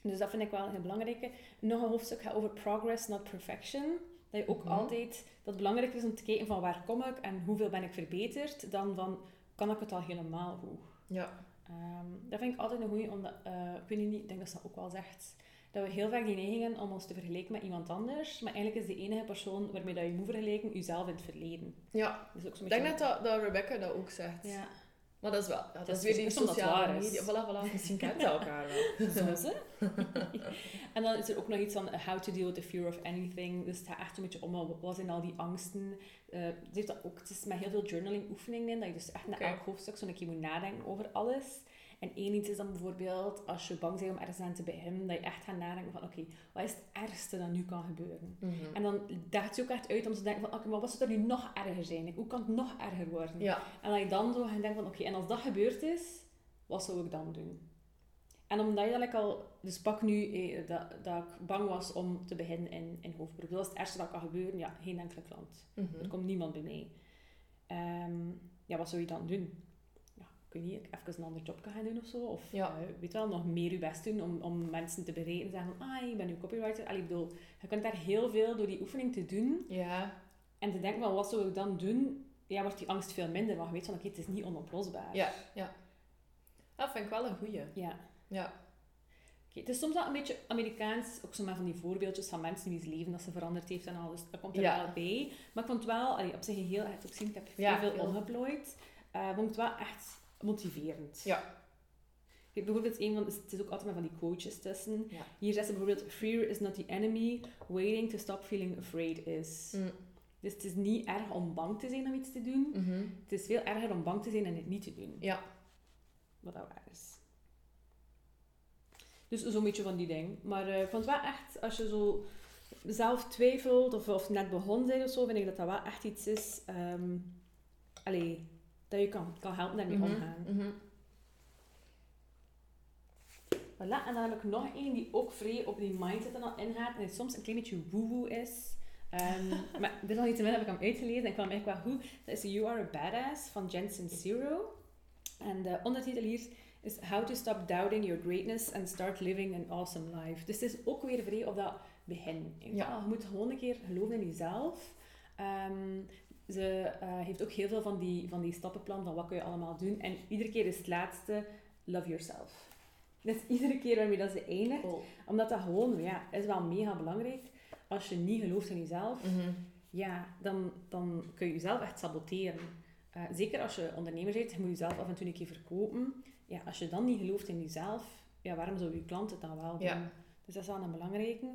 Dus dat vind ik wel een heel belangrijke. Nog een hoofdstuk gaat over progress, not perfection. Dat je ook Mhm. altijd, dat het belangrijk is om te kijken van waar kom ik en hoeveel ben ik verbeterd, dan van, kan ik het al helemaal goed. Ja. Ehm, dat vind ik altijd een goeie, omdat, eh, ik weet niet, ik denk dat ze dat ook wel zegt, dat we heel vaak die neiging hebben om ons te vergelijken met iemand anders, maar eigenlijk is de enige persoon waarmee dat je moet vergelijken, jezelf in het verleden. Ja. Dat is ook zo'n Ik denk dat, dat Rebecca dat ook zegt. Ja. Maar dat is wel... Dat, is weer die het sociale media. Voilà, voilà. Misschien kennen ze elkaar wel. Soms, hè? en dan is er ook nog iets van uh, how to deal with the fear of anything. Dus het gaat echt een beetje om uh, wat zijn al die angsten. Eh, ze heeft dat ook, het is met heel veel journaling oefeningen in, dat je dus echt na elk hoofdstuk zo'n keer moet nadenken over alles. En één iets is dan bijvoorbeeld, als je bang bent om ergens aan te beginnen, dat je echt gaat nadenken van, oké, wat is het ergste dat nu kan gebeuren? Mhm. En dan daagt je ook echt uit om te denken van, oké, maar wat zou er nu nog erger zijn? Hoe kan het nog erger worden? Ja. En dat je dan zo gaat denken van, oké, en als dat gebeurd is, wat zou ik dan doen? En omdat je dat al, dus pak nu eh, dat, dat ik bang was om te beginnen in, in hoofdberoep. Dat is het ergste dat kan gebeuren. Ja, geen enkele klant. Mhm. Er komt niemand bij mij. Ehm, ja, wat zou je dan doen? Ja, kun je even een ander job gaan doen of zo? Of Ja. eh, weet wel, nog meer je best doen om, om mensen te bereiken. En zeggen ah, ik ben nu copywriter. Allee, ik bedoel, je kunt daar heel veel door die oefening te doen. Ja. En te denken van, wat zou ik dan doen? Ja, wordt die angst veel minder. Want je weet van, oké, het is niet onoplosbaar. Ja. Ja. Dat vind ik wel een goeie. Ja. Ja. Oké, het is soms wel een beetje Amerikaans, ook zo maar van die voorbeeldjes van mensen wie's leven dat ze veranderd heeft en alles. Dat komt er Ja. wel bij. Maar ik vond het wel, allee, op zich heel ook zien, ik heb heel Ja, veel heel. omgeplooid. eh vond ik het wel echt motiverend. Ja. Kijk, bijvoorbeeld een van, het is ook altijd maar van die quotes tussen. Ja. Hier zegt ze bijvoorbeeld, fear is not the enemy, waiting to stop feeling afraid is. Mm. Dus het is niet erg om bang te zijn om iets te doen. Mhm. Het is veel erger om bang te zijn en het niet te doen. Ja. Wat dat waar is. Dus zo'n beetje van die ding. Maar eh, ik vond het wel echt, als je zo zelf twijfelt of, of net begonnen bent of zo, vind ik dat dat wel echt iets is ehm allee, dat je kan, kan helpen daarmee Mhm. omgaan. Mhm. Voilà, en dan heb ik nog één die ook vrij op die mindset dan al ingaat en die soms een klein beetje woehoe is. Ehm, maar desalniettemin heb ik hem uitgelezen en ik kwam eigenlijk wel goed. Dat is You Are a Badass van Jensen Zero. En de ondertitel hier is How to Stop Doubting Your Greatness and Start Living an Awesome Life. Dus het is ook weer vrij op dat begin. Ja. Ja. Je moet gewoon een keer geloven in jezelf. Ehm, ze eh, heeft ook heel veel van die, van die stappenplan van wat kun je allemaal doen. En iedere keer is het laatste, love yourself. Dus iedere keer waarmee dat ze eindigt, Cool. omdat dat gewoon, ja, is wel mega belangrijk. Als je niet gelooft in jezelf, Mhm. ja, dan, dan kun je jezelf echt saboteren. Eh, zeker als je ondernemer bent, je moet jezelf af en toe een keer verkopen. Ja, als je dan niet gelooft in jezelf, ja, waarom zou je klant het dan wel doen? Ja. Dus dat is wel een belangrijke.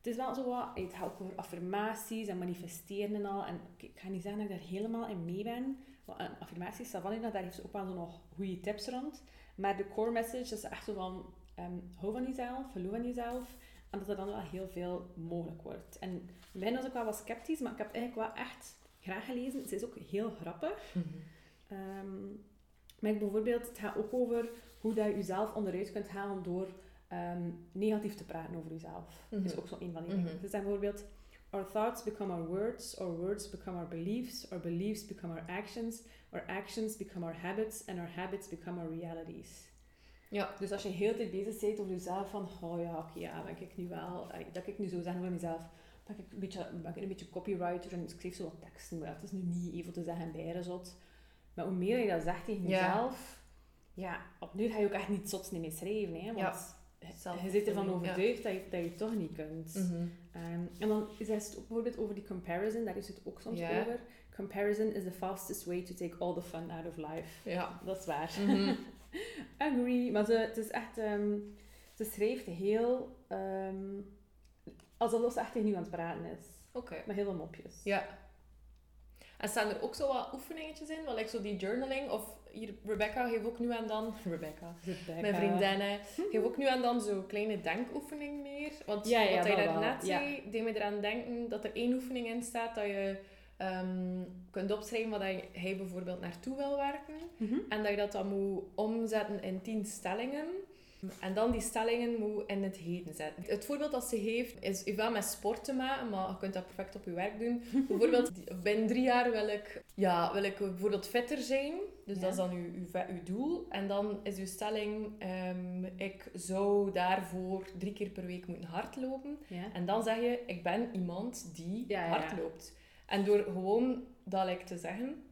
Het is wel zo wat, het gaat ook over affirmaties en manifesteren en al. En ik ga niet zeggen dat ik daar helemaal in mee ben. Want affirmaties, Savannah, daar heeft ze ook wel zo nog goede tips rond. Maar de core message is echt zo van, ehm, hou van jezelf, geloof in jezelf. En dat er dan wel heel veel mogelijk wordt. En begin was ik wel wat sceptisch, maar ik heb het eigenlijk wel echt graag gelezen. Het is ook heel grappig. Mhm. Ehm, maar ik bijvoorbeeld, het gaat ook over hoe dat je jezelf onderuit kunt halen door ehm, negatief te praten over jezelf. Dat is Mhm. ook zo een van die dingen. Dus dan bijvoorbeeld, our thoughts become our words, our words become our beliefs, our beliefs become our actions, our actions become our habits, and our habits become our realities. Ja. Dus als je heel de tijd bezig bent over jezelf, van, oh ja, oké, ja, ben ik nu wel, eh, dat ik nu zo zeggen over mezelf, ben ik een beetje, ben ik een beetje copywriter en ik schreef zo wat teksten, maar dat is nu niet even te zeggen bij zot. Maar hoe meer je dat zegt tegen Ja. jezelf, ja, opnieuw ga je ook echt niet zots niet meer schrijven, hè, want Ja. Je- zit ervan ja. overtuigd dat, je, dat je het toch niet kunt. Mhm. Ehm, en dan is het ook bijvoorbeeld over die comparison, daar is het ook soms Ja. over. Comparison is the fastest way to take all the fun out of life. Ja. Dat is waar. Mhm. Agree. Maar ze, het is echt... ehm, ze schrijft heel... ehm, alsof ze echt tegen u aan het praten is. Oké. Met heel veel mopjes. Ja. En staan er ook zo wat oefeningetjes in? Wel, like zo die journaling? Of hier, Rebecca geeft ook nu en dan... Rebecca. Rebecca. Mijn vriendinnen. Geef ook nu en dan zo kleine denkoefening meer. Want Ja, ja, wat hij daarnet ja. zei, deed me eraan denken dat er één oefening in staat dat je ehm, kunt opschrijven wat hij hij bijvoorbeeld naartoe wil werken. Mhm. En dat je dat dan moet omzetten in tien stellingen. En dan die stellingen moet in het heden zetten. Het voorbeeld dat ze heeft is heeft wel met sport te maken, maar je kunt dat perfect op je werk doen. Bijvoorbeeld, binnen drie jaar wil ik, ja, wil ik bijvoorbeeld fitter zijn. Dus Ja. dat is dan uw, uw, doel. En dan is uw stelling, ehm, ik zou daarvoor drie keer per week moeten hardlopen. Ja. En dan zeg je, ik ben iemand die Ja, ja, ja. hard loopt. En door gewoon dat like, te zeggen,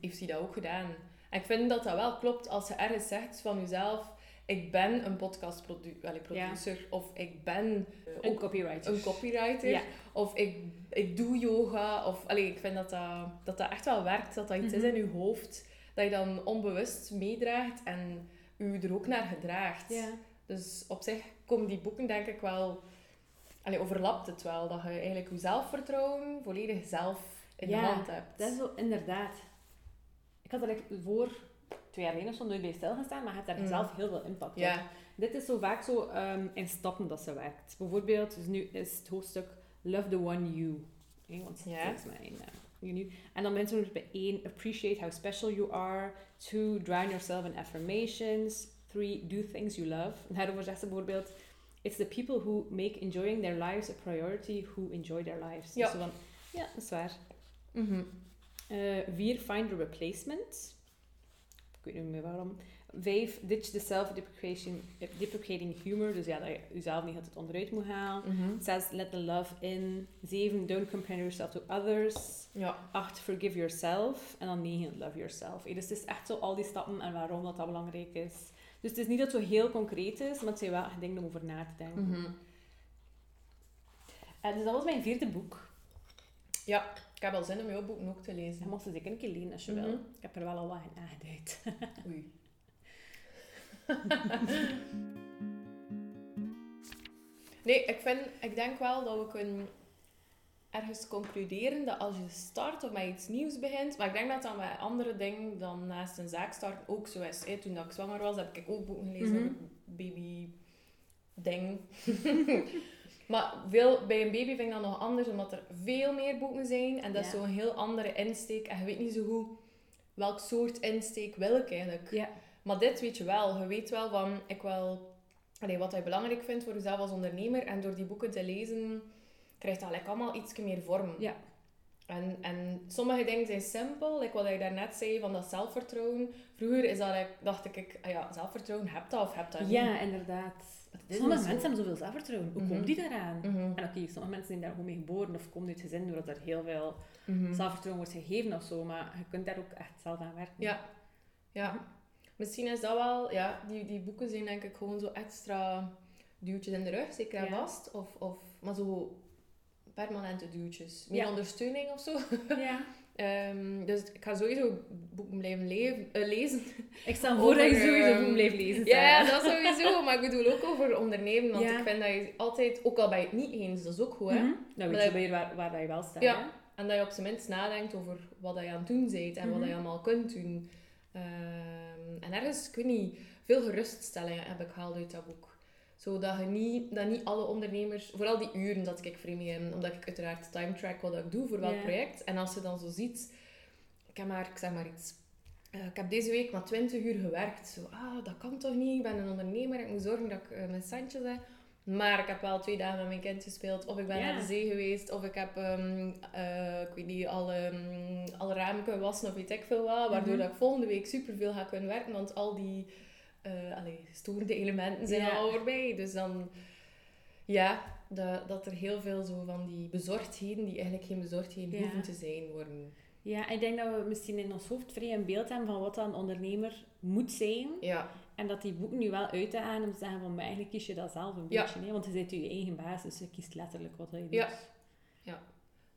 heeft hij dat ook gedaan. En ik vind dat dat wel klopt als je ergens zegt van jezelf, ik ben een podcastproducer, of ik ben eh, Een ook copywriter. een copywriter, Ja. of ik, ik doe yoga. Of, allee, ik vind dat dat, dat dat echt wel werkt, dat dat iets is Mhm. in je hoofd, dat je dan onbewust meedraagt en je er ook naar gedraagt. Ja. Dus op zich komen die boeken denk ik wel... Allee, overlapt het wel. Dat je eigenlijk je zelfvertrouwen volledig zelf in de hand hebt. Dat is zo, inderdaad. Ik had er voor twee jaar geleden of zo nooit bij stilgestaan, maar je hebt daar Mm. zelf heel veel impact op. Dit is zo vaak zo ehm, in stappen dat ze werkt. Bijvoorbeeld, dus nu is het hoofdstuk Love the One You. Want mijn uh, you nu. En dan mensen bij één, appreciate how special you are. Two, drown yourself in affirmations. Three, do things you love. En daarover zegt ze bijvoorbeeld, it's the people who make enjoying their lives a priority who enjoy their lives. Ja. Dus van, ja, dat is waar. Mhm. Eh, find a replacement. Ik weet niet meer waarom. Vijf, ditch the self-deprecating humor. Dus ja, dat je jezelf niet altijd onderuit moet halen. Zes, let the love in. Zeven, don't compare yourself to others. Ja. Acht, forgive yourself. En dan negen, love yourself. Dus het is echt zo al die stappen en waarom dat, dat belangrijk is. Dus het is niet dat het zo heel concreet is, maar het zijn wel echt dingen om over na te denken. Mhm. Eh, dus dat was mijn vierde boek. Ja, ik heb al zin om jouw boeken ook te lezen. Je mag ze zeker een keer lenen als je Mhm. wil. Ik heb er wel al wat in aangeduid. Oei. nee, ik, vind, ik denk wel dat we kunnen ergens concluderen dat als je start of met iets nieuws begint, maar ik denk dat dat met andere dingen dan naast een zaak starten ook zo is. Hè. Toen ik zwanger was, heb ik ook boeken gelezen Mhm. baby ding. maar veel, bij een baby vind ik dat nog anders, omdat er veel meer boeken zijn en dat is Ja. zo'n heel andere insteek en je weet niet zo goed welk soort insteek wil ik eigenlijk. Ja. Maar dit weet je wel. Je weet wel van, ik wil... Allee, wat je belangrijk vindt voor jezelf als ondernemer. En door die boeken te lezen, krijgt dat like, allemaal iets meer vorm. Ja. En, en sommige dingen zijn simpel. Like wat je daarnet zei, van dat zelfvertrouwen. Vroeger is dat, like, dacht ik, ah ja, zelfvertrouwen, heb dat of heb dat niet. Ja, inderdaad. Sommige mensen hebben zoveel zelfvertrouwen. Hoe Mhm. komt die daaraan? Mhm. En oké, sommige mensen zijn daar gewoon mee geboren of komen uit gezin doordat er heel veel Mhm. zelfvertrouwen wordt gegeven of zo. Maar je kunt daar ook echt zelf aan werken. Ja. Ja. Misschien is dat wel... Ja, die, die boeken zijn denk ik gewoon zo extra duwtjes in de rug. Zeker en Ja. vast. Of, of, maar zo permanente duwtjes. Meer Ja. ondersteuning of zo. Ja. Ehm, dus ik ga sowieso boeken blijven leven, eh, lezen. Ik stel voor dat je sowieso ehm, boeken blijft lezen. Ja, dat sowieso. Maar ik bedoel ook over ondernemen. Want ik vind dat je altijd, ook al bij je het niet eens, dat is ook goed. Hè? Mhm. Dan Maar weet je weer waar, waar dat je wel staat. Ja. hè? En dat je op zijn minst nadenkt over wat dat je aan het doen bent en wat Mhm. je allemaal kunt doen. Ehm, en ergens, ik weet niet, veel geruststellingen heb ik gehaald uit dat boek. Zodat je niet, dat niet alle ondernemers, vooral die uren dat ik vreemd in, omdat ik uiteraard time track wat ik doe voor welk project. En als je dan zo ziet, ik heb maar, ik zeg maar iets, eh, ik heb deze week maar 20 uur gewerkt. Zo, ah, dat kan toch niet? Ik ben een ondernemer, ik moet zorgen dat ik eh, mijn centjes heb. Maar ik heb wel twee dagen met mijn kind gespeeld. Of ik ben naar de zee geweest. Of ik heb, ehm, eh, ik weet niet, alle, ehm, alle ramen kunnen wassen of weet ik veel wat. Waardoor Mhm. dat ik volgende week superveel ga kunnen werken. Want al die eh allee, storende elementen zijn Ja. al voorbij. Dus dan, ja, dat, dat er heel veel zo van die bezorgdheden, die eigenlijk geen bezorgdheden Ja. hoeven te zijn, worden. Ja, ik denk dat we misschien in ons hoofd vrij een beeld hebben van wat een ondernemer moet zijn. Ja, En dat die boeken nu wel uitdagen om te zeggen van, maar eigenlijk kies je dat zelf een beetje. Hè? Want je bent je eigen baas, dus je kiest letterlijk wat je doet.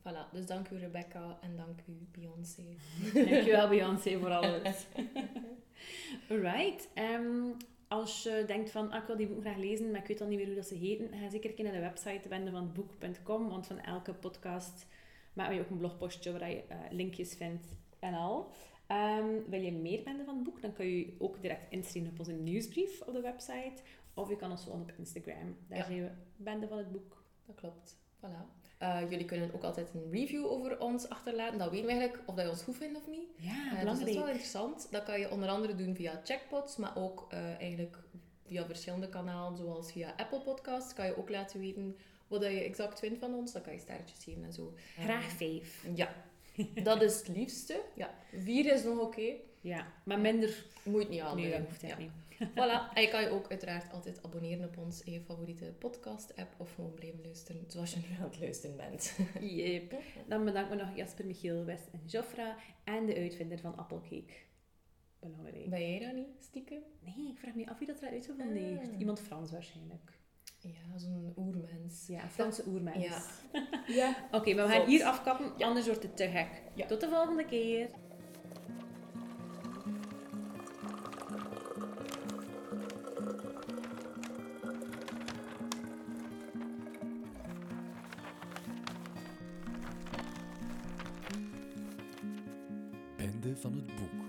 Voilà. Dus dank u Rebecca en dank u Beyoncé. Dankjewel Beyoncé voor alles. Alright. ehm, als je denkt van, ah, ik wil die boek graag lezen, maar ik weet dan niet meer hoe dat ze heten, ga zeker naar de website wendevanboek.com, want van elke podcast maken we ook een blogpostje waar je eh, linkjes vindt en al. Ehm, wil je meer Bende van het Boek, dan kan je je ook direct inschrijven op onze nieuwsbrief op de website. Of je kan ons volgen op Instagram. Daar Ja. zijn we Bende van het Boek. Dat klopt. Voilà. Eh, jullie kunnen ook altijd een review over ons achterlaten. Dat weten we eigenlijk of dat je ons goed vindt of niet. Ja, Eh, dus dat is wel interessant. Dat kan je onder andere doen via Checkpots, maar ook eh, eigenlijk via verschillende kanalen, zoals via Apple Podcasts. Kan je ook laten weten wat je exact vindt van ons. Dan kan je sterretjes geven en zo. Graag vijf. Ja, dat is het liefste. Ja, vier is nog oké. Ja, maar minder... Moet niet al Nee, dat hoeft Ja. niet. Voilà. En je kan je ook uiteraard altijd abonneren op ons in je favoriete podcast-app of gewoon blijven luisteren zoals je nu aan het luisteren bent. Yep. Dan bedanken we nog Jasper, Michiel, West en Jofra en de uitvinder van Applecake. Belangrijk. Ben jij dat niet, stiekem? Nee, ik vraag me af wie dat eruit Ah. heeft. Iemand Frans waarschijnlijk. Ja, zo'n oermens. Ja, Franse oermens. Ja. Ja. Oké, maar we gaan Zot. hier afkappen, anders wordt het te gek. Ja. Tot de volgende keer. Van het boek.